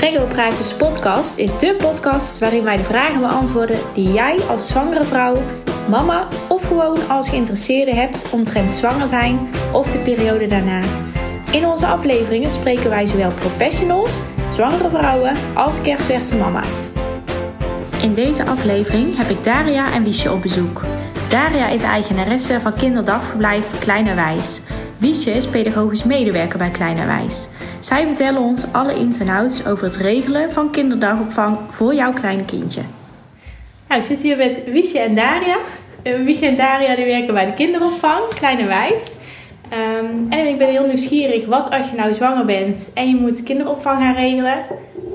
Prego Praatjes podcast is de podcast waarin wij de vragen beantwoorden die jij als zwangere vrouw, mama of gewoon als geïnteresseerde hebt omtrent zwanger zijn of de periode daarna. In onze afleveringen spreken wij zowel professionals, zwangere vrouwen als kerstverse mama's. In deze aflevering heb ik Daria en Wiesje op bezoek. Daria is eigenaresse van kinderdagverblijf Kleine Wijs. Wiesje is pedagogisch medewerker bij Kleine Wijs. Zij vertellen ons alle ins en outs over het regelen van kinderdagopvang voor jouw kleine kindje. Nou, ik zit hier met Wiesje en Daria. Uh, Wiesje en Daria die werken bij de kinderopvang Kleine Wijs. Um, en ik ben heel nieuwsgierig, wat als je nou zwanger bent en je moet kinderopvang gaan regelen,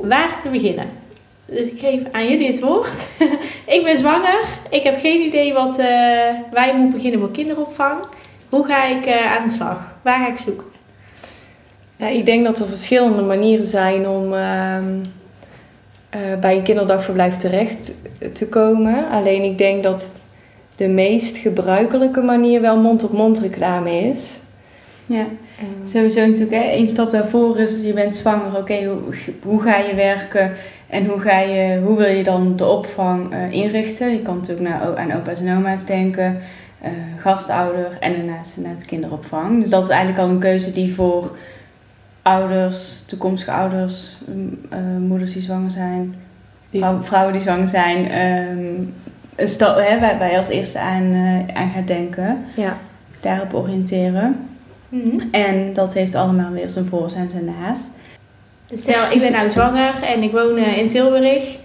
waar te beginnen? Dus ik geef aan jullie het woord. ik ben zwanger. Ik heb geen idee wat uh, waar je moet beginnen voor kinderopvang. Hoe ga ik uh, aan de slag? Waar ga ik zoeken? Ja, ik denk dat er verschillende manieren zijn om uh, uh, bij een kinderdagverblijf terecht te komen. Alleen ik denk dat de meest gebruikelijke manier wel mond-op-mond reclame is. Ja, um, sowieso natuurlijk. Hè, Eén stap daarvoor is, je bent zwanger. Oké, okay, hoe, hoe ga je werken? En hoe, ga je, hoe wil je dan de opvang uh, inrichten? Je kan natuurlijk naar, aan opa's en oma's denken, uh, gastouder en daarnaast naar het kinderopvang. Dus dat is eigenlijk al een keuze die voor ouders, toekomstige ouders, uh, moeders die zwanger zijn, die vrouwen die zwanger zijn, um, een stap, hè, waar wij als eerste aan, uh, aan gaan denken. Ja. Daarop oriënteren. Mm -hmm. En dat heeft allemaal weer zijn voor en zijn naast. Dus stel, ik ben nou zwanger en ik woon uh, in Tilburg.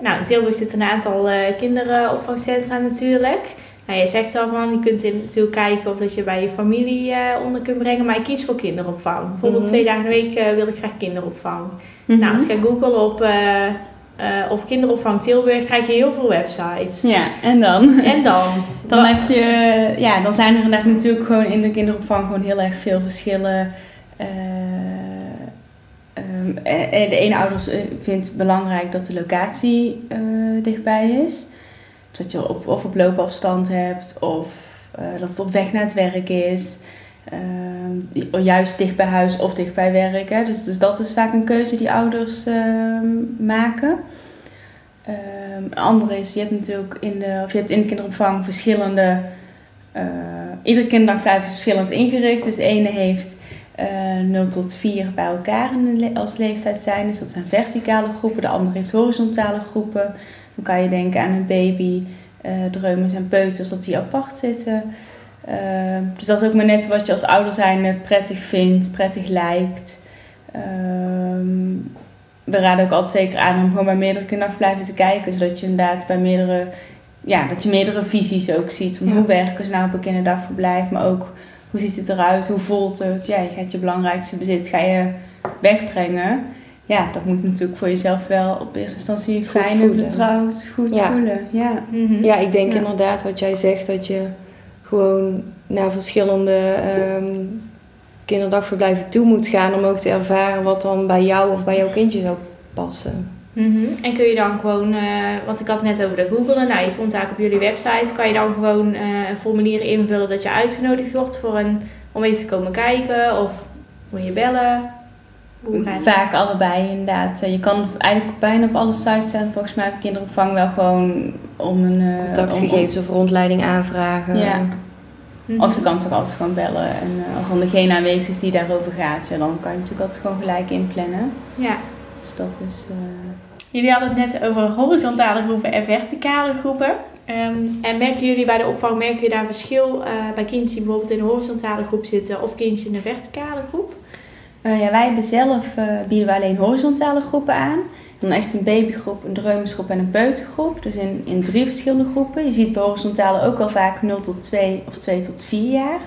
Nou, in Tilburg zitten een aantal kinderopvangcentra natuurlijk. Nou, je zegt al van, je kunt in, natuurlijk kijken of dat je bij je familie uh, onder kunt brengen. Maar ik kies voor kinderopvang. Bijvoorbeeld mm -hmm. twee dagen in de week wil ik graag kinderopvang. Mm -hmm. Nou, als ik ga googlen op, op kinderopvang Tilburg, krijg je heel veel websites. Ja, en dan? En dan? dan, heb je, ja, dan zijn er inderdaad natuurlijk gewoon in de kinderopvang gewoon heel erg veel verschillen. Um, de ene ouder vindt belangrijk dat de locatie uh, dichtbij is. Dat je op, of op loopafstand hebt, of uh, dat het op weg naar het werk is. Uh, juist dicht bij huis of dicht bij werk. Hè. Dus, dus dat is vaak een keuze die ouders maken. een andere is, je hebt natuurlijk in de, of je hebt in de kinderopvang verschillende. Uh, ieder kinderdagverblijf is verschillend ingericht. Dus de ene heeft uh, 0 tot 4 bij elkaar als leeftijd zijn. Dus dat zijn verticale groepen. De andere heeft horizontale groepen. Dan kan je denken aan een baby, uh, dreumes en peuters, dat die apart zitten. Uh, dus dat is ook maar net wat je als ouder zijn prettig vindt, prettig lijkt. we raden ook altijd zeker aan om gewoon bij meerdere kinderdagverblijven te kijken. Zodat je inderdaad bij meerdere, ja, dat je meerdere visies ook ziet. Van ja. Hoe werken ze nou op een kinderdagverblijf, maar ook hoe ziet het eruit? Hoe voelt het? Ja, je gaat je belangrijkste bezit ga je wegbrengen. Ja, dat moet natuurlijk voor jezelf wel op eerste instantie goed fijn voelen. en betrouwd, goed ja. voelen. Ja, mm -hmm. ja ik denk ja. inderdaad wat jij zegt, dat je gewoon naar verschillende um, kinderdagverblijven toe moet gaan om ook te ervaren wat dan bij jou of bij jouw kindje zou passen. Mm -hmm. En kun je dan gewoon, uh, want ik had het net over de googelen, nou je komt eigenlijk op jullie website, kan je dan gewoon uh, een formulier invullen dat je uitgenodigd wordt voor een, om even te komen kijken of moet je bellen? Vaak allebei inderdaad. Je kan eigenlijk bijna op alle sites staan, volgens mij op kinderopvang wel gewoon om een... Uh, Contactgegevens of rondleiding aanvragen. Ja. Mm -hmm. Of je kan toch altijd gewoon bellen en als dan degene aanwezig is die daarover gaat, ja, dan kan je natuurlijk altijd gewoon gelijk inplannen. Ja. Dus dat is... Uh... Jullie hadden het net over horizontale groepen en verticale groepen. Um, en merken jullie bij de opvang, merken jullie daar verschil uh, bij kindjes die bijvoorbeeld in een horizontale groep zitten of kindjes in een verticale groep? Uh, ja, wij hebben zelf uh, bieden we alleen horizontale groepen aan. Dan echt een babygroep, een dreumesgroep en een peutergroep. Dus in, in drie verschillende groepen. Je ziet bij horizontale ook al vaak 0 tot 2 of 2 tot 4 jaar.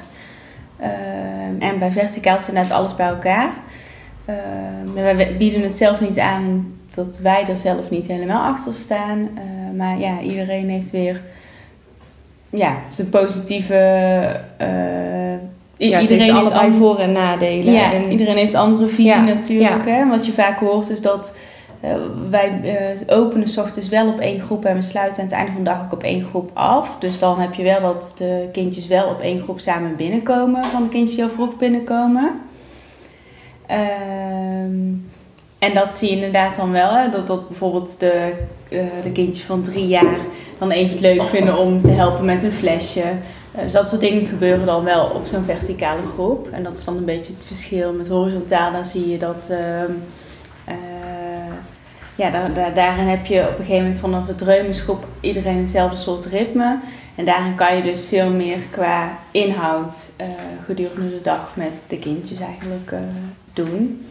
Uh, en bij verticaal staat net alles bij elkaar. wij bieden het zelf niet aan dat wij er zelf niet helemaal achter staan. Maar ja, iedereen heeft weer ja, zijn positieve. Ja, iedereen heeft allebei heeft voor- en nadelen. Ja, en iedereen heeft andere visie ja, natuurlijk. Ja. Hè? Wat je vaak hoort is dat uh, wij openen s ochtends wel op één groep en we sluiten aan het einde van de dag ook op één groep af. Dus dan heb je wel dat de kindjes wel op één groep samen binnenkomen van de kindjes die al vroeg binnenkomen. Ehm, En dat zie je inderdaad dan wel. Hè? Dat, dat bijvoorbeeld de, eh, de kindjes van drie jaar dan even het leuk vinden om te helpen met een flesje. Dus dat soort dingen gebeuren dan wel op zo'n verticale groep. En dat is dan een beetje het verschil met horizontaal. Zie je dat... ehm, eh, ja, daar, daar- daarin heb je op een gegeven moment vanaf de dreumesgroep iedereen hetzelfde soort ritme. En daarin kan je dus veel meer qua inhoud gedurende de dag met de kindjes eigenlijk doen.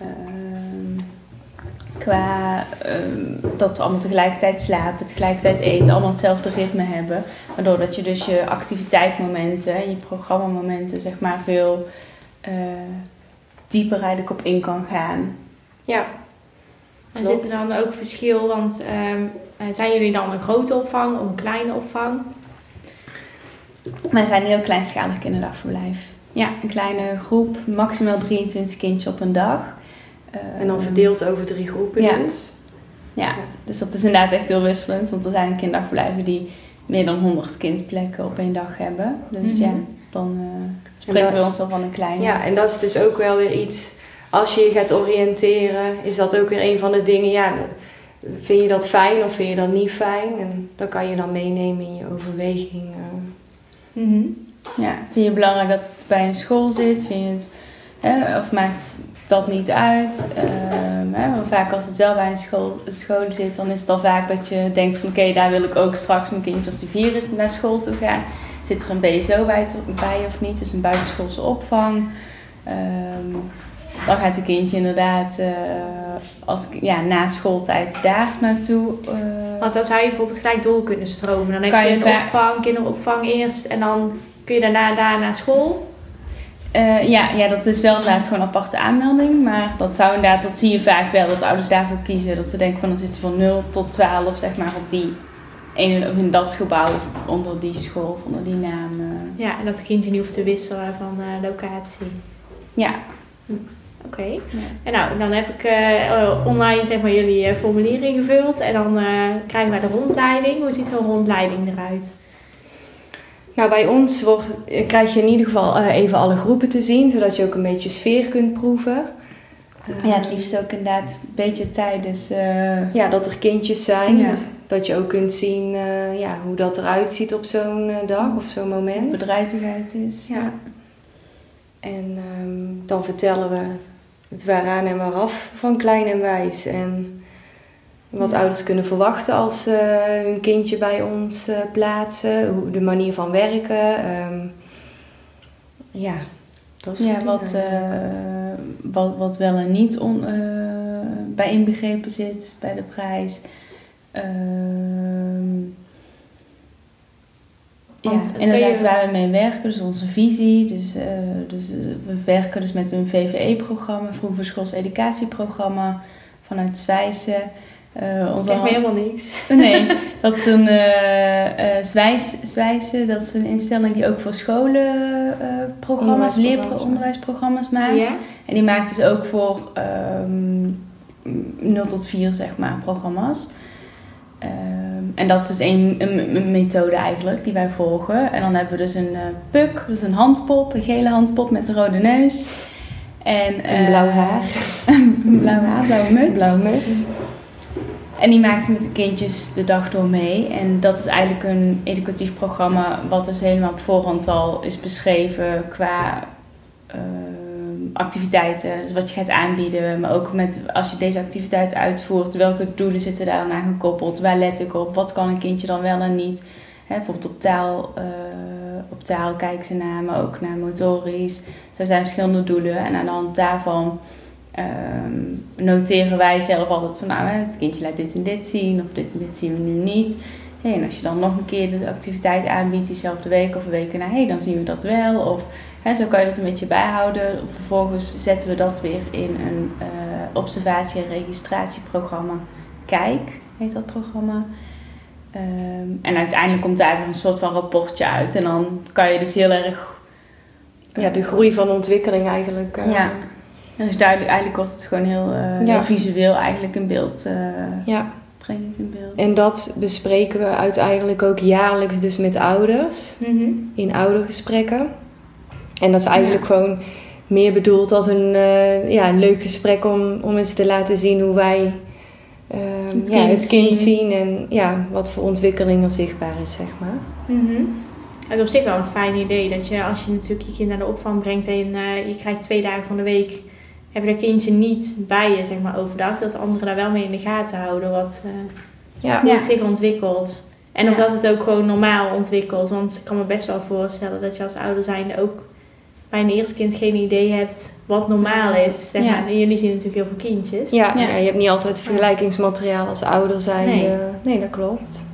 Ehm, qua ehm, dat ze allemaal tegelijkertijd slapen, tegelijkertijd eten, allemaal hetzelfde ritme hebben. Waardoor dat je dus je activiteitsmomenten en je programmamomenten zeg maar veel eh, dieper eigenlijk op in kan gaan. Ja. En Klopt. zit er dan ook verschil? Want ehm, eh, zijn jullie dan een grote opvang of een kleine opvang? Wij zijn een heel kleinschalig kinderdagverblijf. Ja, een kleine groep, maximaal 23 kindjes op een dag. En dan Ehm, verdeeld over drie groepen Ja. dus. Ja, dus dat is inderdaad echt heel wisselend. Want er zijn kinderdagverblijven die meer dan 100 kindplekken op één dag hebben. Dus Mhm. ja, dan eh, spreken dat- we ons al van een kleine. Ja, en dat is dus ook wel weer iets... Als je je gaat oriënteren, is dat ook weer een van de dingen... Ja, vind je dat fijn of vind je dat niet fijn? En dat kan je dan meenemen in je overweging. Mhm. Ja, vind je het belangrijk dat het bij een school zit? Vind je het, hè, of maakt dat niet uit? Ehm, hè, vaak als het wel bij een school, school zit, dan is het al vaak dat je denkt van oké, daar wil ik ook straks mijn kindje als die vier is naar school toe gaan. Zit er een BSO bij, of niet? Dus een buitenschoolse opvang. Ehm, dan gaat een kindje inderdaad eh, als, ja, na schooltijd daar naartoe. eh, Want dan zou je bijvoorbeeld gelijk door kunnen stromen. Dan heb je je een opvang, kinderopvang eerst en dan kun je daarna daar naar school. Eh, ja, ja, dat is wel inderdaad gewoon een aparte aanmelding. Maar dat zou inderdaad, dat zie je vaak wel, dat ouders daarvoor kiezen. Dat ze denken van dan zitten ze van 0 tot 12, zeg maar, op die of in dat gebouw, of onder die school, of onder die naam. eh. Ja, en dat het kindje niet hoeft te wisselen van eh, locatie. ja. Oké. En nou, dan heb ik online zeg maar jullie formulier ingevuld en dan krijgen wij de rondleiding. Hoe ziet zo'n rondleiding eruit? Nou, bij ons wordt, eh, krijg je in ieder geval eh, even alle groepen te zien, zodat je ook een beetje sfeer kunt proeven. Eh, ja, het liefst ook inderdaad een beetje tijdens. eh, ja, dat er kindjes zijn. Ja. Dus dat je ook kunt zien ja, hoe dat eruit ziet op zo'n dag of zo'n moment. bedrijvigheid is. Ja. En ehm, dan vertellen we het waaraan en waaraf van klein en wijs. En wat ouders kunnen verwachten als ze hun kindje bij ons eh, plaatsen. Hoe, de manier van werken. ehm, ja, dat soort Ja, wat, eh, wat, wat wel en niet on, eh, bij inbegrepen zit bij de prijs. Ehm, ja, Want inderdaad, je- waar we mee werken, dus onze visie. Dus, eh, dus eh, we werken dus met een VVE-programma, vroeger schools educatieprogramma vanuit Zwijsen. Eh onze helemaal niks. Nee, dat is een eh, Zwijs, Zwijsen, dat is een instelling die ook voor scholen programma's, Onderwijsprogramma's, leeronderwijsprogramma's maakt. Ja? En die maakt dus ook voor ehm 0 tot 4 zeg maar programma's. Ehm, en dat is dus een, een, een methode eigenlijk die wij volgen. En dan hebben we dus een puk, dus een handpop, een gele handpop met een rode neus. En, En blauw haar. blauw haar, blauwe muts. Blauwe muts. En die maakt met de kindjes de dag door mee. En dat is eigenlijk een educatief programma wat dus helemaal op voorhand al is beschreven qua ehm, activiteiten. Dus wat je gaat aanbieden, maar ook met als je deze activiteit uitvoert, welke doelen zitten daar dan aan gekoppeld? Waar let ik op? Wat kan een kindje dan wel en niet? Bijvoorbeeld op taal, eh, op taal kijken ze naar, maar ook naar motorisch. Zo zijn verschillende doelen. En aan de hand daarvan ehm, noteren wij zelf altijd van nou, het kindje laat dit en dit zien of dit en dit zien we nu niet. Hey, en als je dan nog een keer de activiteit aanbiedt diezelfde week of een week na, hey, dan zien we dat wel. Of hè, zo kan je dat een beetje bijhouden. Vervolgens zetten we dat weer in een eh, observatie- en registratieprogramma. Kijk, heet dat programma. Ehm, en uiteindelijk komt daar een soort van rapportje uit. En dan kan je dus heel erg Ja, de groei van ontwikkeling eigenlijk. eh, Ja. Dat is duidelijk, eigenlijk wordt het gewoon heel, eh, Ja. heel visueel eigenlijk in beeld. eh ja. breng je het in beeld. En dat bespreken we uiteindelijk ook jaarlijks dus met ouders. Mhm. in oudergesprekken. En dat is eigenlijk gewoon meer bedoeld als een, eh, ja, een leuk gesprek om, om eens te laten zien hoe wij ehm, Het ja, kind het kind zien. zien en ja, wat voor ontwikkeling er zichtbaar is, zeg maar. Mhm. Het is op zich wel een fijn idee dat je als je natuurlijk je kind naar de opvang brengt en eh, je krijgt twee dagen van de week, heb je dat kindje niet bij je, zeg maar, overdag. Dat de anderen daar wel mee in de gaten houden wat, eh, Ja, hoe Ja. het zich ontwikkelt. En of Ja. dat het ook gewoon normaal ontwikkelt. Want ik kan me best wel voorstellen dat je als ouder zijnde ook bij een eerste kind geen idee hebt wat normaal is. Zeg Ja. maar. En jullie zien natuurlijk heel veel kindjes. ja, Ja. ja, je hebt niet altijd vergelijkingsmateriaal als ouder zijn. Nee. Nee, nee dat klopt.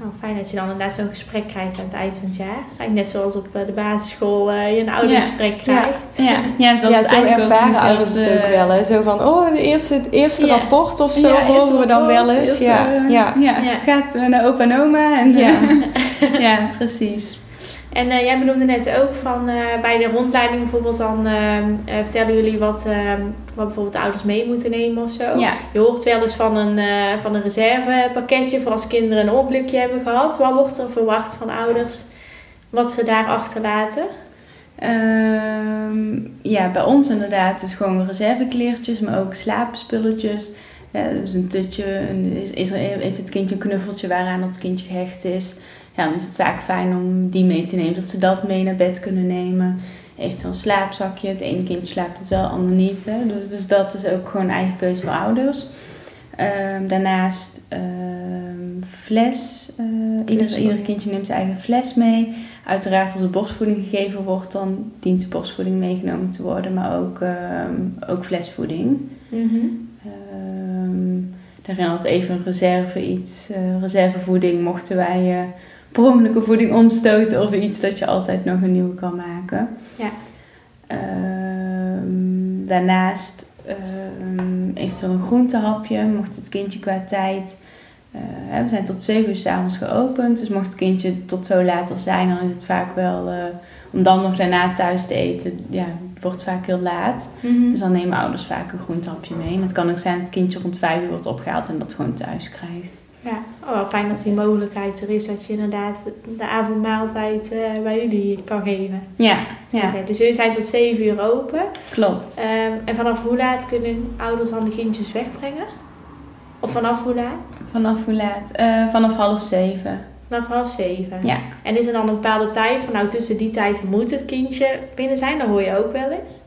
Nou, fijn dat je dan inderdaad zo'n gesprek krijgt aan het eind van het jaar. Het is eigenlijk net zoals op eh, de basisschool eh, je een oudergesprek krijgt. Ja, ja, dat ja, is zo eigenlijk ook ervaren ouders het ook wel. Hè? Zo van, oh, de eerste, het eerste Ja. rapport of zo Ja, horen we dan wel eens. Ja, eh, ja. ja. Ja. Gaat naar opa en oma. En, Ja. ja, precies. En eh, jij benoemde net ook van eh, bij de rondleiding bijvoorbeeld dan ehm, eh, vertellen jullie wat, ehm, wat bijvoorbeeld ouders mee moeten nemen of zo. Ja. Je hoort wel eens van een, van een reservepakketje voor als kinderen een ongelukje hebben gehad. Wat wordt er verwacht van ouders wat ze daar achterlaten? Ehm, ja, bij ons inderdaad dus gewoon reservekleertjes, maar ook slaapspulletjes. Ja, dus een tutje, een, is, is er, heeft het kindje een knuffeltje waaraan dat kindje gehecht is. Ja, dan is het vaak fijn om die mee te nemen, dat ze dat mee naar bed kunnen nemen. Eventueel een slaapzakje. Het ene kindje slaapt het wel, het ander niet. Hè. Dus, dus dat is ook gewoon eigen keuze voor ouders. Ehm, daarnaast ehm, fles. eh, ieder, kindje neemt zijn eigen fles mee. Uiteraard als er borstvoeding gegeven wordt, dan dient de borstvoeding meegenomen te worden. Maar ook, ehm, ook flesvoeding. Ehm daarin had even een reserve iets, eh, reservevoeding. Mochten wij eh per ongeluk voeding omstoten of iets dat je altijd nog een nieuwe kan maken. Ja. Ehm, daarnaast ehm, eventueel een groentehapje, mocht het kindje qua tijd. eh, we zijn tot 7 uur s'avonds geopend, dus mocht het kindje tot zo later zijn, dan is het vaak wel om dan nog daarna thuis te eten. Ja, wordt vaak heel laat. Mhm. Dus dan nemen ouders vaak een groentehapje mee. En het kan ook zijn dat het kindje rond 5 uur wordt opgehaald en dat gewoon thuis krijgt. Ja, oh, wel fijn dat die mogelijkheid er is dat je inderdaad de avondmaaltijd eh, bij jullie kan geven. Ja, ja, Dus jullie zijn tot 7 uur open. klopt. Ehm, en vanaf hoe laat kunnen ouders dan de kindjes wegbrengen? Of vanaf hoe laat? Vanaf hoe laat? Eh, vanaf half zeven. Vanaf half zeven. Ja. En is er dan een bepaalde tijd van nou tussen die tijd moet het kindje binnen zijn? Dat hoor je ook wel eens.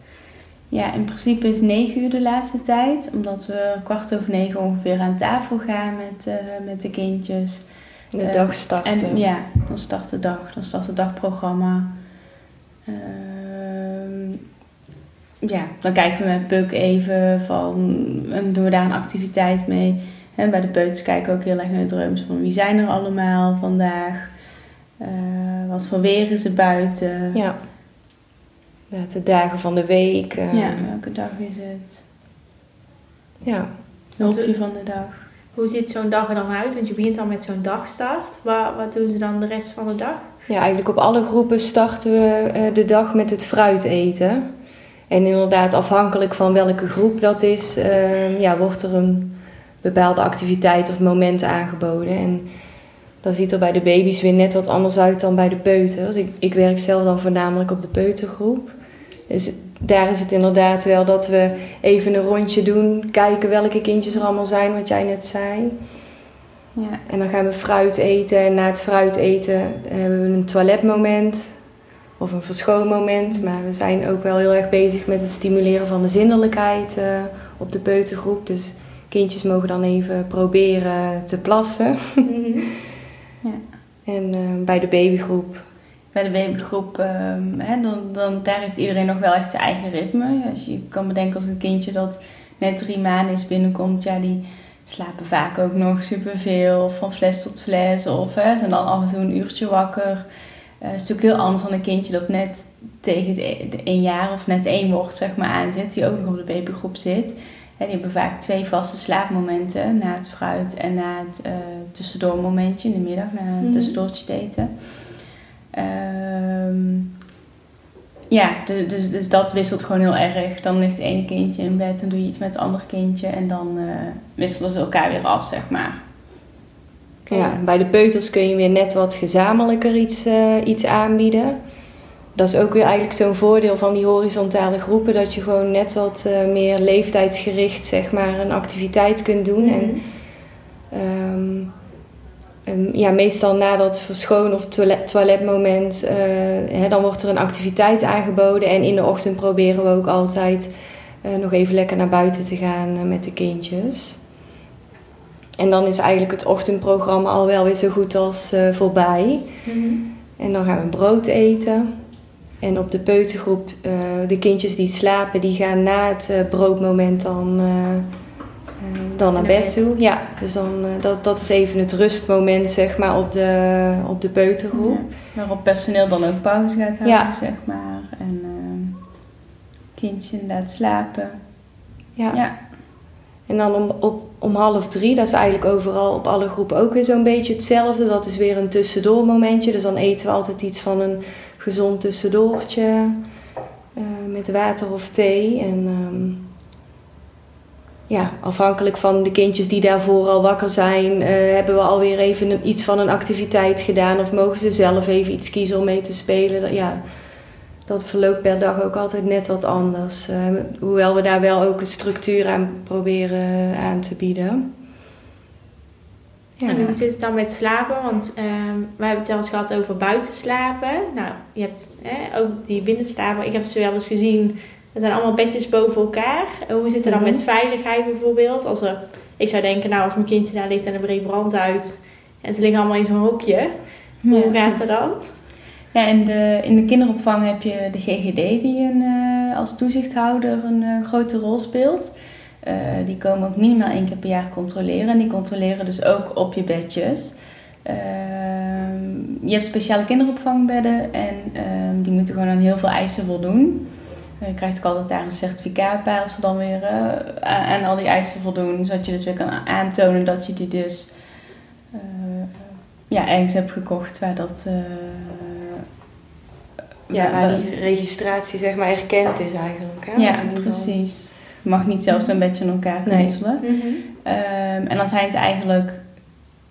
Ja, in principe is 9 uur de laatste tijd. Omdat we kwart over negen ongeveer aan tafel gaan met, eh, met de kindjes. De Eh, dag starten. En ja, dan start de dag. Dan start het dagprogramma. Ehm, ja, dan kijken we met Puk even van... En doen we daar een activiteit mee. En bij de peuters kijken we ook heel erg naar de drums. Van wie zijn er allemaal vandaag? Eh, wat voor weer is er buiten? Ja. Ja, de dagen van de week. eh, Ja, welke dag is het? ja. Hulpje van de dag. Hoe ziet zo'n dag er dan uit? Want je begint dan met zo'n dagstart. Wat, wat doen ze dan de rest van de dag? Ja, eigenlijk op alle groepen starten we eh, de dag met het fruit eten. En inderdaad, afhankelijk van welke groep dat is, eh, ja, wordt er een bepaalde activiteit of moment aangeboden. En dat ziet er bij de baby's weer net wat anders uit dan bij de peuters. Ik, ik werk zelf dan voornamelijk op de peutergroep. Dus daar is het inderdaad wel dat we even een rondje doen, kijken welke kindjes er allemaal zijn, wat jij net zei. Ja. En dan gaan we fruit eten. En na het fruit eten hebben we een toiletmoment. Of een verschoonmoment. Maar we zijn ook wel heel erg bezig met het stimuleren van de zindelijkheid eh, op de peutergroep. Dus kindjes mogen dan even proberen te plassen. En eh, bij de babygroep. Bij de babygroep, ehm, hè, dan, dan, daar heeft iedereen nog wel echt zijn eigen ritme. Ja, Als je kan bedenken als een kindje dat net drie maanden is binnenkomt, ja, die slapen vaak ook nog superveel, van fles tot fles. Of hè, zijn dan af en toe een uurtje wakker. Eh, het is natuurlijk heel anders dan een kindje dat net tegen e- de één jaar of net één wordt, zeg maar, aan zit. Die ook nog op de babygroep zit. En die hebben vaak twee vaste slaapmomenten na het fruit en na het eh tussendoormomentje in de middag, na het Mhm. tussendoortje te eten. Ehm, ja, dus, dus, dus dat wisselt gewoon heel erg. Dan ligt het ene kindje in bed en doe je iets met het andere kindje. En dan eh, wisselen ze elkaar weer af, zeg maar. Ja, bij de peuters kun je weer net wat gezamenlijker iets, eh, iets aanbieden. Dat is ook weer eigenlijk zo'n voordeel van die horizontale groepen. Dat je gewoon net wat eh, meer leeftijdsgericht zeg maar, een activiteit kunt doen. En Mhm. ehm, ja, meestal na dat verschoon- of toilet, toiletmoment, eh, hè, dan wordt er een activiteit aangeboden. En in de ochtend proberen we ook altijd eh, nog even lekker naar buiten te gaan met de kindjes. En dan is eigenlijk het ochtendprogramma al wel weer zo goed als voorbij. Mhm. En dan gaan we brood eten. En op de peutergroep, eh, de kindjes die slapen, die gaan na het eh, broodmoment dan, eh, dan naar Naar bed bed. toe. Ja, dus dan, dat, dat is even het rustmoment, zeg maar, op de, op de peutergroep. Ja, Waarop personeel dan ook pauze gaat houden, Ja. zeg maar. En kindje inderdaad slapen. Ja. Ja. En dan om, op, om half drie, dat is eigenlijk overal op alle groepen ook weer zo'n beetje hetzelfde. Dat is weer een tussendoormomentje. Dus dan eten we altijd iets van een gezond tussendoortje. eh, met water of thee. En ehm, ja, afhankelijk van de kindjes die daarvoor al wakker zijn, eh, hebben we alweer even iets van een activiteit gedaan. Of mogen ze zelf even iets kiezen om mee te spelen. Ja, dat verloopt per dag ook altijd net wat anders. Eh, hoewel we daar wel ook een structuur aan proberen aan te bieden. Ja. En hoe zit het dan met slapen? Want ehm we hebben het wel eens gehad over buiten slapen. Nou, je hebt ook die binnenslapen. Ik heb ze wel eens gezien. Er zijn allemaal bedjes boven elkaar. En hoe zit het dan Mhm. met veiligheid bijvoorbeeld? Als er, ik zou denken, nou, als mijn kindje daar ligt en er breekt brand uit. En ze liggen allemaal in zo'n hokje. Hoe Ja. gaat het dan? Ja, in de, in de kinderopvang heb je de GGD die een, eh, als toezichthouder een eh, grote rol speelt. Eh, die komen ook minimaal één keer per jaar controleren. En die controleren dus ook op je bedjes. Ehm, je hebt speciale kinderopvangbedden en ehm, die moeten gewoon aan heel veel eisen voldoen. Eh, je krijgt ook altijd daar een certificaat bij als ze dan weer eh, aan, aan al die eisen voldoen. Zodat je dus weer kan aantonen dat je die dus ja, ergens hebt gekocht waar dat... ja, waar- die registratie zeg maar erkend is eigenlijk. Hè? ja, precies. Je mag niet zelf zo'n beetje aan elkaar Nee. knutselen. Ehm, en dan zijn het eigenlijk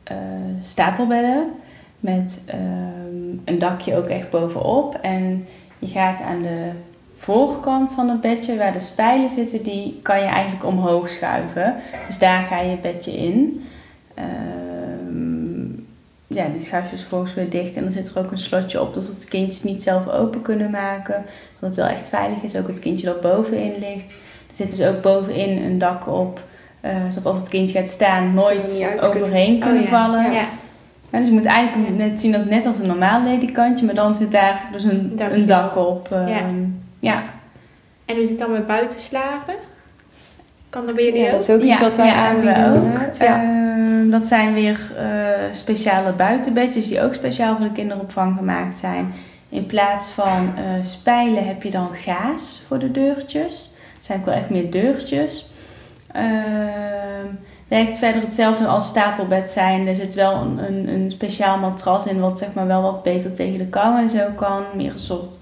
eh, stapelbedden met ehm, een dakje ook echt bovenop. En je gaat aan de voorkant van het bedje, waar de spijlen zitten, die kan je eigenlijk omhoog schuiven. Dus daar ga je het bedje in. Ehm, ja, die schuif je dus volgens weer dicht. En dan zit er ook een slotje op, zodat de kindjes niet zelf open kunnen maken. Dat het wel echt veilig is. Ook het kindje dat bovenin ligt. Er zit dus ook bovenin een dak op. eh, zodat als het kindje gaat staan, nooit er kunnen. overheen kunnen Oh ja, vallen. Ja. Ja, dus je moet eigenlijk net zien dat net als een normaal ledikantje, maar dan zit daar dus een, Dakje een dak op. ehm, Ja. ja. En hoe zit het dan met buiten slapen? Kan dat bij jullie Ja, ook? dat is ook iets Ja, wat wij ja, aanbieden. Ja. Ehm, dat zijn weer eh, speciale buitenbedjes die ook speciaal voor de kinderopvang gemaakt zijn. In plaats van eh, spijlen heb je dan gaas voor de deurtjes. Het zijn ook wel echt meer deurtjes. Ehm, werkt verder hetzelfde als stapelbed zijn. Er zit wel een, een, een speciaal matras in wat zeg maar wel wat beter tegen de kou en zo kan. Meer een soort,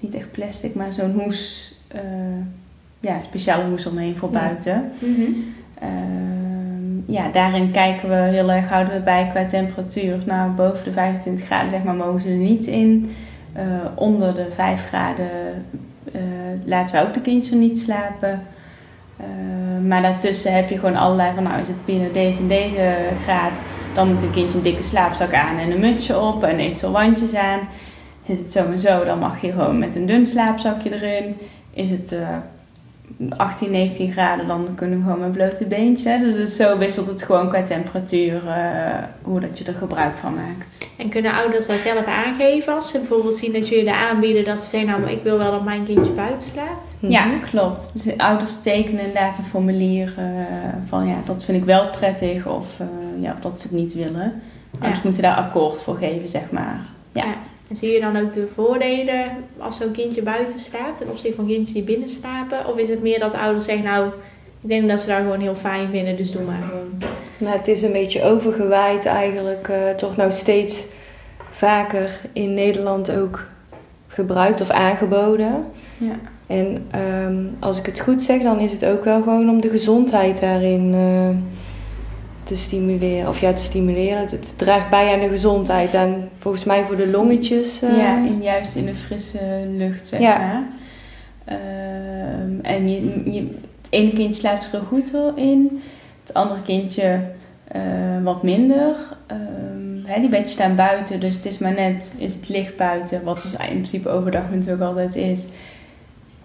niet echt plastic, maar zo'n hoes. eh, ja, speciale hoes omheen voor Ja. buiten. Mhm. Ehm, ja, daarin kijken we heel erg, houden we bij qua temperatuur. Nou, boven de 25 graden zeg maar, mogen ze er niet in. Eh, onder de 5 graden laten we ook de kindjes er niet slapen. Eh, maar daartussen heb je gewoon allerlei van, nou is het binnen deze en deze graad, dan moet een kindje een dikke slaapzak aan en een mutsje op en eventueel wandjes aan. Is het zo en zo, dan mag je gewoon met een dun slaapzakje erin. Is het eh, 18, 19 graden, dan kunnen we gewoon met blote beentjes. Hè. Dus, dus zo wisselt het gewoon qua temperatuur eh, hoe dat je er gebruik van maakt. En kunnen ouders daar zelf aangeven als ze bijvoorbeeld zien dat jullie er aanbieden dat ze zeggen, nou maar ik wil wel dat mijn kindje buiten slaapt? Ja, klopt. Dus de ouders tekenen inderdaad een formulier eh, van ja, dat vind ik wel prettig of, eh, ja, of dat ze het niet willen. Ouders moeten daar akkoord voor geven, zeg maar. Ja. En zie je dan ook de voordelen als zo'n kindje buiten slaapt ten opzichte van kindjes die binnen slapen? Of is het meer dat ouders zeggen, nou ik denk dat ze daar gewoon heel fijn vinden, dus doe maar gewoon. Nou, het is een beetje overgewaaid eigenlijk. eh, toch nou steeds vaker in Nederland ook gebruikt of aangeboden. Ja. En ehm, als ik het goed zeg, dan is het ook wel gewoon om de gezondheid daarin eh, te stimuleren. Of ja, te stimuleren. Het, het draagt bij aan de gezondheid. En volgens mij voor de longetjes. eh, Ja, juist in de frisse lucht, zeg Ja. maar. Ehm, en je, je, het ene kindje slaapt er heel goed in. Het andere kindje eh, wat minder. Ehm, hè, die bedjes staan buiten, dus het is maar net, is het licht buiten, wat dus in principe overdag natuurlijk altijd is.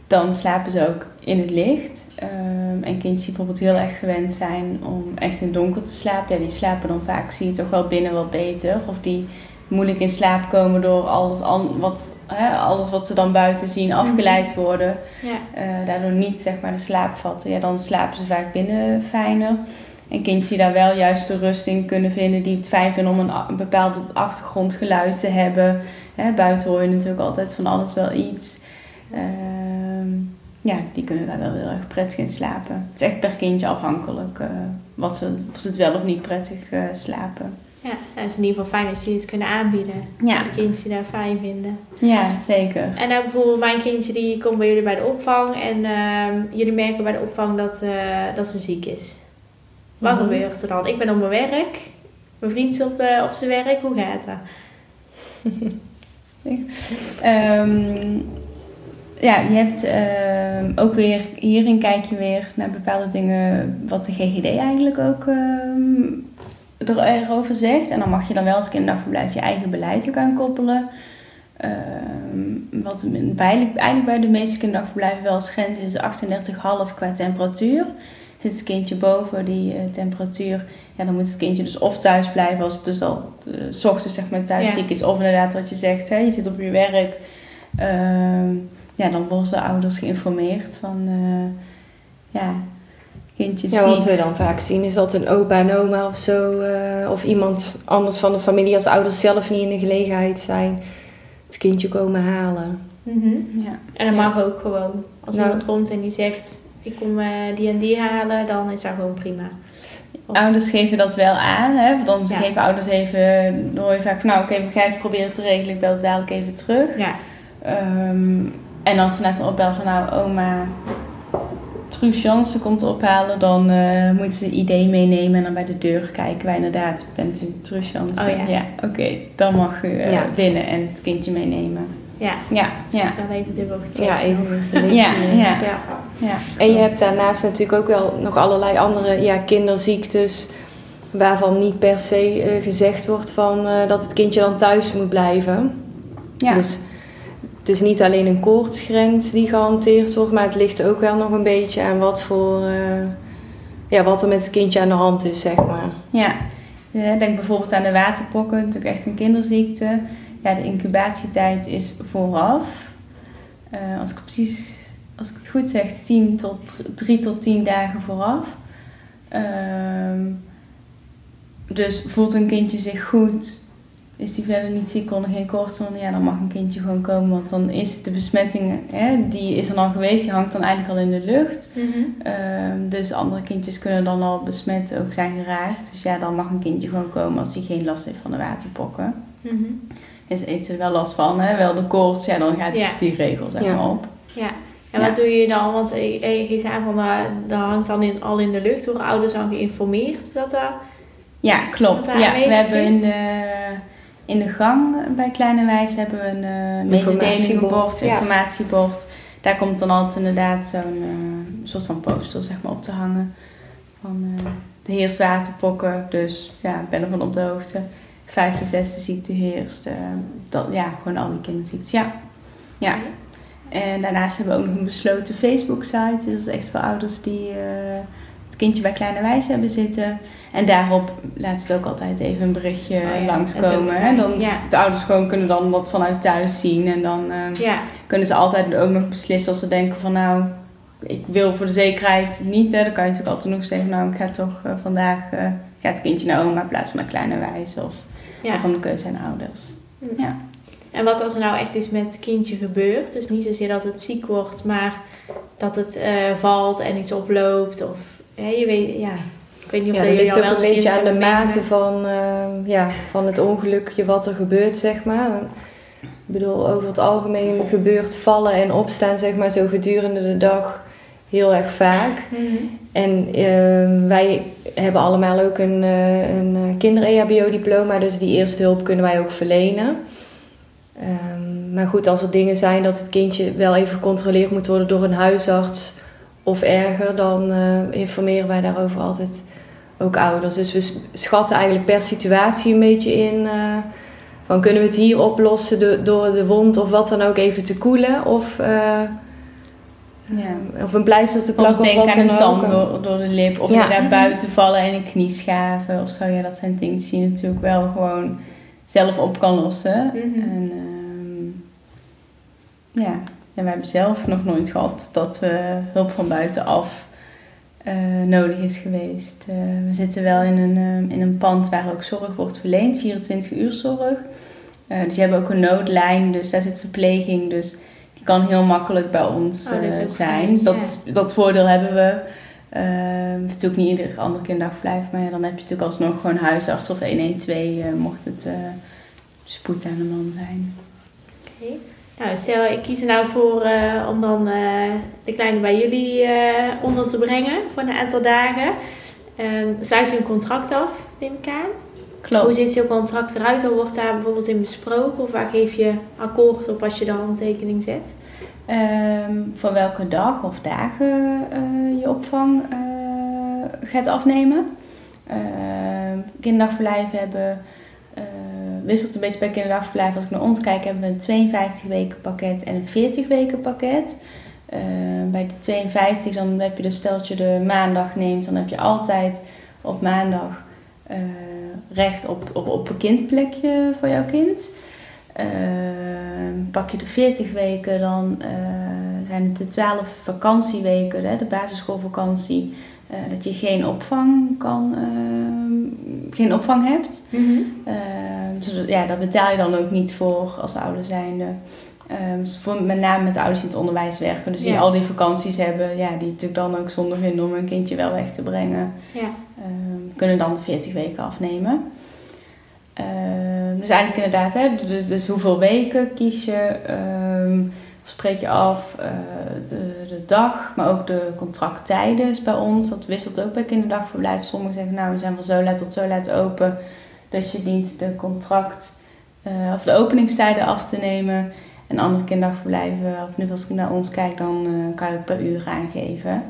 Dan slapen ze ook in het licht. Ehm, en kindjes die bijvoorbeeld heel erg gewend zijn om echt in het donker te slapen, ja, die slapen dan vaak, zie je toch wel binnen wat beter. Of die moeilijk in slaap komen door alles, an- wat, hè, alles wat ze dan buiten zien afgeleid worden. Ja. Eh, daardoor niet zeg maar de slaap vatten. Ja, dan slapen ze vaak binnen fijner. En kindjes die daar wel juist de rust in kunnen vinden, die het fijn vinden om een bepaald achtergrondgeluid te hebben. Hè, buiten hoor je natuurlijk altijd van alles wel iets. Ehm, ja, die kunnen daar wel heel erg prettig in slapen. Het is echt per kindje afhankelijk eh, wat ze, of ze het wel of niet prettig eh, slapen. Ja, nou, het is in ieder geval fijn dat jullie het kunnen aanbieden. Ja. De kindjes die daar fijn vinden. Ja, zeker. En nou bijvoorbeeld mijn kindje die komt bij jullie bij de opvang. En ehm, jullie merken bij de opvang dat, eh, dat ze ziek is. Wat Mhm. gebeurt er dan? Ik ben op mijn werk. Mijn vriend is op, op zijn werk. Hoe gaat dat? Ehm, ja, je hebt ehm, ook weer, hierin kijk je weer naar bepaalde dingen wat de GGD eigenlijk ook ehm, er, erover zegt. En dan mag je dan wel als kinderdagverblijf je eigen beleid ook aan koppelen. Ehm, wat eigenlijk, eigenlijk bij de meeste kinderdagverblijven wel als grens is 38,5 qua temperatuur. Zit het kindje boven die eh, temperatuur, ja, dan moet het kindje dus of thuis blijven als het dus al eh, s ochtends zeg maar thuis Ja. ziek is. Of inderdaad wat je zegt, hè, je zit op je werk. Ehm, ja, dan worden de ouders geïnformeerd van, eh, ja, kindjes Ja, wat we dan vaak zien is dat een opa en oma of zo, eh, of iemand anders van de familie, als de ouders zelf niet in de gelegenheid zijn, het kindje komen halen. Ja. En dat mag ook gewoon. Als Nou. iemand komt en die zegt... Ik kom eh, die en die halen, dan is dat gewoon prima. Of- Ouders geven dat wel aan. Hè? Dan Ja. geven ouders even, dan hoor je vaak van nou oké, we gaan eens proberen te regelen. Ik bel het dadelijk even terug. Ja, Ehm, en als ze net opbellen van nou oma Truus komt ophalen, dan eh, moeten ze ID meenemen en dan bij de deur kijken wij inderdaad, bent u Truus Jansen? Oh ja. oké, dan mag u eh, Ja. binnen en het kindje meenemen. ja. Ja, Dus ja, dat is wel even dubbel gecheckt. Ja, even Ja, ja. ja. En je hebt daarnaast natuurlijk ook wel nog allerlei andere ja, kinderziektes. Waarvan niet per se eh, gezegd wordt van, eh, dat het kindje dan thuis moet blijven. Ja. Dus het is niet alleen een koortsgrens die gehanteerd wordt, maar het ligt ook wel nog een beetje aan wat voor eh, ja, wat er met het kindje aan de hand is, zeg maar. Ja, Eh, denk bijvoorbeeld aan de waterpokken, natuurlijk echt een kinderziekte. Ja, de incubatietijd is vooraf. Eh, als ik precies, als ik het goed zeg, 10 tot 3 tot 10 dagen vooraf. Ehm, dus voelt een kindje zich goed, is die verder niet ziek, kon er geen koorts onder, ja, dan mag een kindje gewoon komen. Want dan is de besmetting, hè, die is er dan geweest, die hangt dan eigenlijk al in de lucht. Mhm. Ehm, dus andere kindjes kunnen dan al besmet ook zijn geraakt. Dus ja, dan mag een kindje gewoon komen als hij geen last heeft van de waterpokken. Mhm. Is heeft er wel last van, hè? wel de koorts, ja, dan gaat Ja. die regel zeg Ja. maar op. Ja. En Ja. wat doe je dan? Want je je geeft aan van dat, dat hangt dan in, al in de lucht. Worden ouders dan geïnformeerd dat dat... Ja, klopt. Ja, we hebben in de, in de gang bij Kleine Wijs hebben we een uh, mededelingenbord, ja. informatiebord. Daar komt dan altijd inderdaad zo'n eh, soort van poster zeg maar, op te hangen. Van eh, de heerst waterpokken, dus ja, ik ben ervan op de hoogte. Vijfde, zesde ziekte heerst. eh, dat, ja, gewoon al die kinderziektes. Ja. ja. En daarnaast hebben we ook nog een besloten Facebook-site. Dus dat is echt voor ouders die kindje bij Kleine Wijs hebben zitten. En daarop laat het ook altijd even een berichtje Oh ja, langskomen. fijn. Dan Ja. de ouders gewoon kunnen dan dat vanuit thuis zien. En dan eh, Ja, kunnen ze altijd ook nog beslissen als ze denken van nou, ik wil voor de zekerheid niet. Hè. Dan kan je natuurlijk altijd nog zeggen, nou ik ga toch eh, vandaag, eh gaat het kindje naar oma in plaats van naar Kleine Wijs. Of ja. dat is dan de keuze aan de ouders. Ja. En wat als er nou echt iets met het kindje gebeurt? Dus niet zozeer dat het ziek wordt, maar dat het valt en iets oploopt. Of hè, je weet, ja. Ik weet niet of Ja, dat ligt ook een beetje aan de mate van, eh, ja, van het ongelukje wat er gebeurt, zeg maar. Ik bedoel, over het algemeen gebeurt vallen en opstaan, zeg maar, zo gedurende de dag heel erg vaak. Mhm. En ehm, wij hebben allemaal ook een, eh, een eh, kinder-EHBO-diploma, dus die eerste hulp kunnen wij ook verlenen. Ehm, maar goed, als er dingen zijn dat het kindje wel even gecontroleerd moet worden door een huisarts of erger, dan eh, informeren wij daarover altijd ook ouders. Dus we schatten eigenlijk per situatie een beetje in. eh, van kunnen we het hier oplossen do- door de wond of wat dan ook even te koelen? Of, eh, Ja. of een pleister te plakken of denk wat aan een tand door, door de lip. Of Ja. inderdaad buiten vallen en een knie schaven of zo. Ja, dat zijn dingen die je natuurlijk wel gewoon zelf op kan lossen. Mhm. En ehm, ja. En wij hebben zelf nog nooit gehad dat we hulp van buitenaf eh, nodig is geweest. Eh, we zitten wel in een, ehm, in een pand waar ook zorg wordt verleend, 24 uur zorg. Eh, dus je hebt ook een noodlijn, dus daar zit verpleging. Dus die kan heel makkelijk bij ons Oh, zijn. Dus dat, dat voordeel hebben we. Ehm natuurlijk niet ieder ander kinderdagverblijf, maar ja, dan heb je natuurlijk alsnog gewoon huisarts of 112 eh, mocht het spoed aan de man zijn. Oké. Nou, stel ik kies er nou voor eh, om dan eh, de kleine bij jullie eh, onder te brengen voor een aantal dagen. Ehm sluit je een contract af, neem ik aan. Hoe Klopt. ziet zo'n contract eruit? Waar wordt daar bijvoorbeeld in besproken? Of waar geef je akkoord op als je de handtekening zet? Ehm, voor welke dag of dagen je opvang gaat afnemen. Ehm kinderdagverblijven hebben, wisselt een beetje bij kinderdagverblijf. Als ik naar ons kijk, hebben we een 52 weken pakket en een 40 weken pakket. Ehm, bij de 52 dan heb je dus stel dat je de maandag neemt, dan heb je altijd op maandag eh, recht op, op, een kindplekje voor jouw kind. Pak je de 40 weken, dan eh, zijn het de 12 vakantieweken, hè, de basisschoolvakantie, eh, dat je geen opvang kan, ehm, geen opvang hebt. Dus ja, dat betaal je dan ook niet voor als ouder zijnde. Ehm, dus voor, met name met de ouders in het onderwijs werken, dus die Ja. al die vakanties hebben, ja, die natuurlijk dan ook zonde vinden om hun kindje wel weg te brengen Ja. Kunnen dan de 40 weken afnemen. Dus eigenlijk inderdaad, hè, dus, dus hoeveel weken kies je, spreek je af, eh, de, de dag, maar ook de contracttijden is bij ons. Dat wisselt ook bij kinderdagverblijf. Sommigen zeggen, nou, we zijn van zo laat tot zo laat open, dus je dient de contract eh, of de openingstijden af te nemen. En andere kinderdagverblijven, of nu als ik naar ons kijk, dan eh, kan je ook per uur aangeven.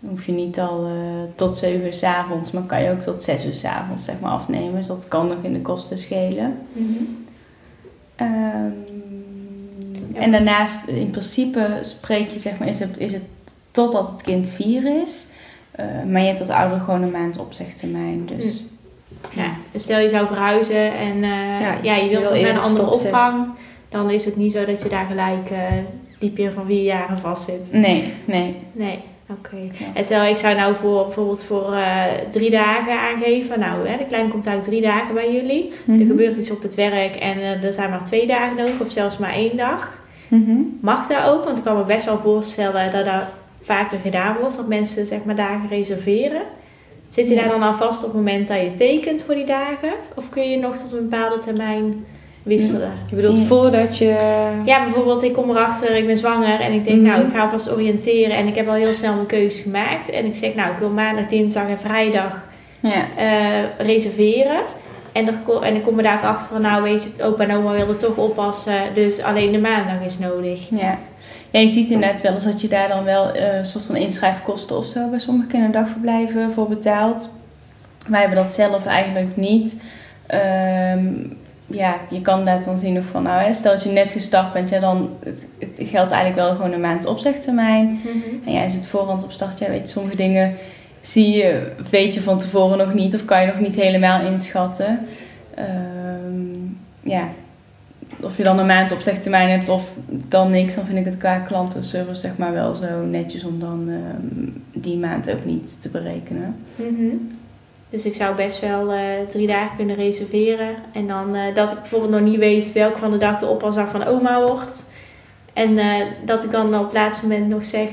Dan hoef je niet al tot 7 uur s avonds, maar kan je ook tot 6 uur s avonds zeg maar, afnemen. Dus dat kan nog in de kosten schelen. Ehm, Ja. En daarnaast, in principe, spreek je, zeg maar, is het, is het totdat het kind 4 is. Eh, maar je hebt als ouder gewoon een maand opzegtermijn. Dus Ja, dus stel je zou verhuizen en eh, ja, Ja, je wilt toch naar een andere opvang. Dan is het niet zo dat je daar gelijk eh die periode van vier jaren vast zit. nee, nee. Nee, oké. Ja. En stel ik zou nou voor bijvoorbeeld voor eh, drie dagen aangeven. Nou, hè, de kleine komt uit drie dagen bij jullie. Mhm. Er gebeurt iets op het werk en eh, er zijn maar twee dagen nodig of zelfs maar één dag. Mhm. Mag dat ook? Want ik kan me best wel voorstellen dat dat vaker gedaan wordt. Dat mensen zeg maar dagen reserveren. Zit je Ja. daar dan al vast op het moment dat je tekent voor die dagen? Of kun je nog tot een bepaalde termijn wisselen? Je bedoelt voordat je... Ja, bijvoorbeeld ik kom erachter, ik ben zwanger en ik denk Mhm. nou ik ga alvast oriënteren en ik heb al heel snel mijn keuze gemaakt. En ik zeg nou ik wil maandag, dinsdag en vrijdag Ja. eh, reserveren. En, er, en ik kom er daar ook achter van nou weet je, het opa en oma willen toch oppassen, dus alleen de maandag is nodig. Ja. ja, je ziet inderdaad wel eens dat je daar dan wel eh, een soort van inschrijfkosten of zo bij sommige kinderdagverblijven voor betaalt. Wij hebben dat zelf eigenlijk niet. Ehm, ja, je kan dat dan zien of van, nou, hè, stel dat je net gestart bent, ja, dan het, het geldt eigenlijk wel gewoon een maand opzegtermijn. En ja, is het voorhand op start, ja, weet je, sommige dingen zie je, weet je van tevoren nog niet of kan je nog niet helemaal inschatten. Ehm, ja, of je dan een maand opzegtermijn hebt of dan niks, dan vind ik het qua klantenservice zeg maar wel zo netjes om dan ehm, die maand ook niet te berekenen. Mhm. Dus ik zou best wel eh, drie dagen kunnen reserveren. En dan eh, dat ik bijvoorbeeld nog niet weet welke van de dag de oppasdag van oma wordt. En eh, dat ik dan op het laatste moment nog zeg,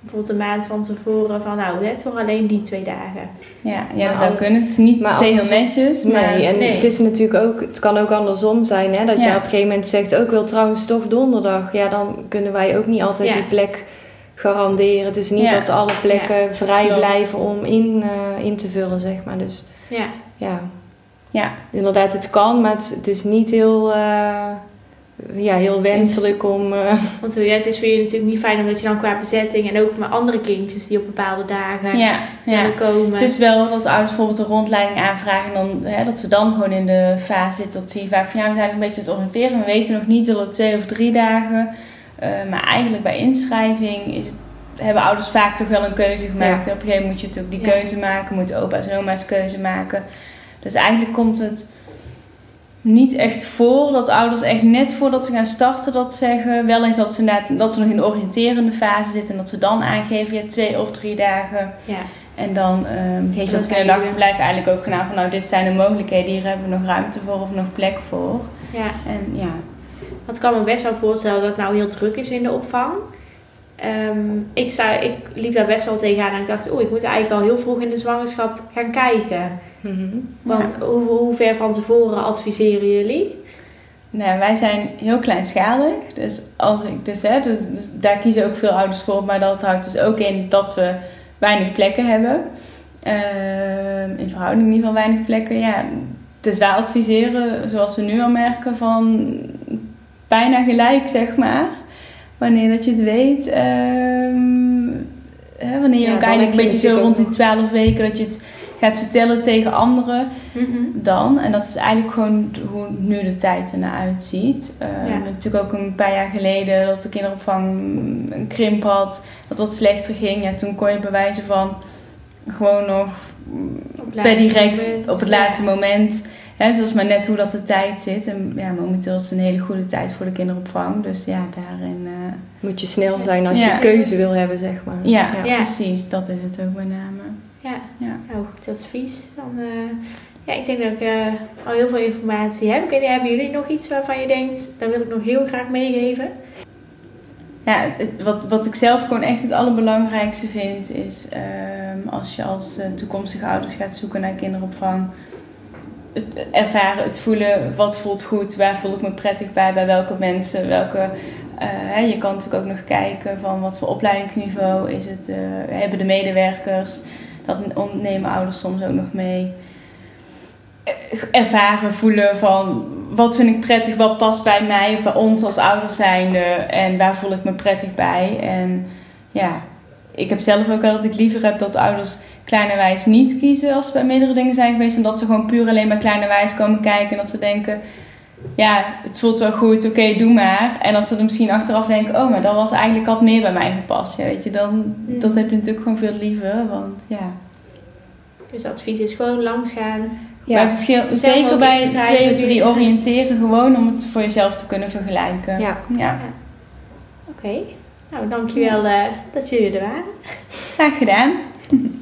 bijvoorbeeld een maand van tevoren, van nou, net voor alleen die twee dagen. Ja, ja dat zou al- kunnen. Het is niet per maar se heel netjes, maar Nee, en nee. het is natuurlijk ook, het kan ook andersom zijn, hè, dat je op een gegeven moment zegt, ook wil trouwens toch donderdag. Ja, dan kunnen wij ook niet altijd Ja. die plek garanderen. Het is niet Ja. dat alle plekken vrij klopt. blijven om in, eh, in te vullen, zeg maar. Dus Ja. ja, Ja, inderdaad, het kan, maar het, het is niet heel, eh, ja, heel wenselijk om... eh, Want het is voor je natuurlijk niet fijn omdat je dan qua bezetting en ook met andere kindjes die op bepaalde dagen ja, ja. willen komen. Het is wel dat ouders bijvoorbeeld een rondleiding aanvragen en dan, hè, dat ze dan gewoon in de fase zitten dat je vaak van ja, we zijn een beetje aan het oriënteren. We weten nog niet, willen we twee of drie dagen. Eh, maar eigenlijk bij inschrijving is het, hebben ouders vaak toch wel een keuze gemaakt. Ja. Op een gegeven moment moet je natuurlijk die Ja. keuze maken, moeten opa's en oma's keuze maken. Dus eigenlijk komt het niet echt voor dat ouders echt net voordat ze gaan starten dat zeggen. Wel eens dat ze, inderdaad- dat ze nog in de oriënterende fase zitten en dat ze dan aangeven, ja, twee of drie dagen. Ja. En dan ehm geef je Dat als kinderdagverblijf eigenlijk ook gedaan van nou dit zijn de mogelijkheden, hier hebben we nog ruimte voor of nog plek voor. ja. En ja, Want ik kan me best wel voorstellen dat het nou heel druk is in de opvang. Ehm, ik, zou, ik liep daar best wel tegenaan en ik dacht, oeh, ik moet eigenlijk al heel vroeg in de zwangerschap gaan kijken. mhm. Want hoe, hoe ver van tevoren adviseren jullie? nou, wij zijn heel kleinschalig. Dus, als ik, dus, hè, dus, dus daar kiezen ook veel ouders voor. Maar dat houdt dus ook in dat we weinig plekken hebben. Ehm, in verhouding in ieder geval weinig plekken. Ja, dus wij adviseren, zoals we nu al merken, van bijna gelijk, zeg maar. Wanneer dat je het weet. ehm, hè, wanneer je Ja, ook eigenlijk een je beetje zo rond die 12 weken dat je het gaat vertellen tegen anderen dan. En dat is eigenlijk gewoon hoe nu de tijd ernaar uitziet. Eh, Ja. Natuurlijk ook een paar jaar geleden dat de kinderopvang een krimp had. Dat wat slechter ging. Ja, toen kon je bewijzen van gewoon nog per direct op het laatste moment. Ja, dus dat is maar net hoe dat de tijd zit. En ja, momenteel is het een hele goede tijd voor de kinderopvang. Dus ja, daarin... eh, Moet je snel zijn als je het keuze wil hebben, zeg maar. ja, Ja. precies. Dat is het ook met name. Ja, Ja. nou goed advies. Dan, eh, ja, ik denk dat ik eh, al heel veel informatie heb. Ik weet niet, hebben jullie nog iets waarvan je denkt, dat wil ik nog heel graag meegeven? Ja, het- wat, wat ik zelf gewoon echt het allerbelangrijkste vind is ehm, als je als toekomstige ouders gaat zoeken naar kinderopvang. Ervaren, het voelen, wat voelt goed, waar voel ik me prettig bij, bij welke mensen, welke... eh, je kan natuurlijk ook nog kijken van wat voor opleidingsniveau is het, eh, hebben de medewerkers, dat nemen ouders soms ook nog mee. Eh, Ervaren, voelen van wat vind ik prettig, wat past bij mij bij ons als ouders zijnde en waar voel ik me prettig bij. En ja, ik heb zelf ook wel dat ik liever heb dat ouders kleinerwijs niet kiezen als ze bij meerdere dingen zijn geweest. En dat ze gewoon puur alleen maar kleinerwijs komen kijken en dat ze denken, ja, het voelt wel goed, oké, doe maar. En dat ze er misschien achteraf denken, oh, maar dat was eigenlijk al meer bij mij gepast. Ja, weet je, dan, Mm. dat heb je natuurlijk gewoon veel liever, want ja. Dus advies is gewoon langs gaan. bij verschil, zeker bij twee of drie oriënteren gewoon om het voor jezelf te kunnen vergelijken. Ja. ja. Oké, nou dankjewel eh dat jullie er waren. Graag gedaan.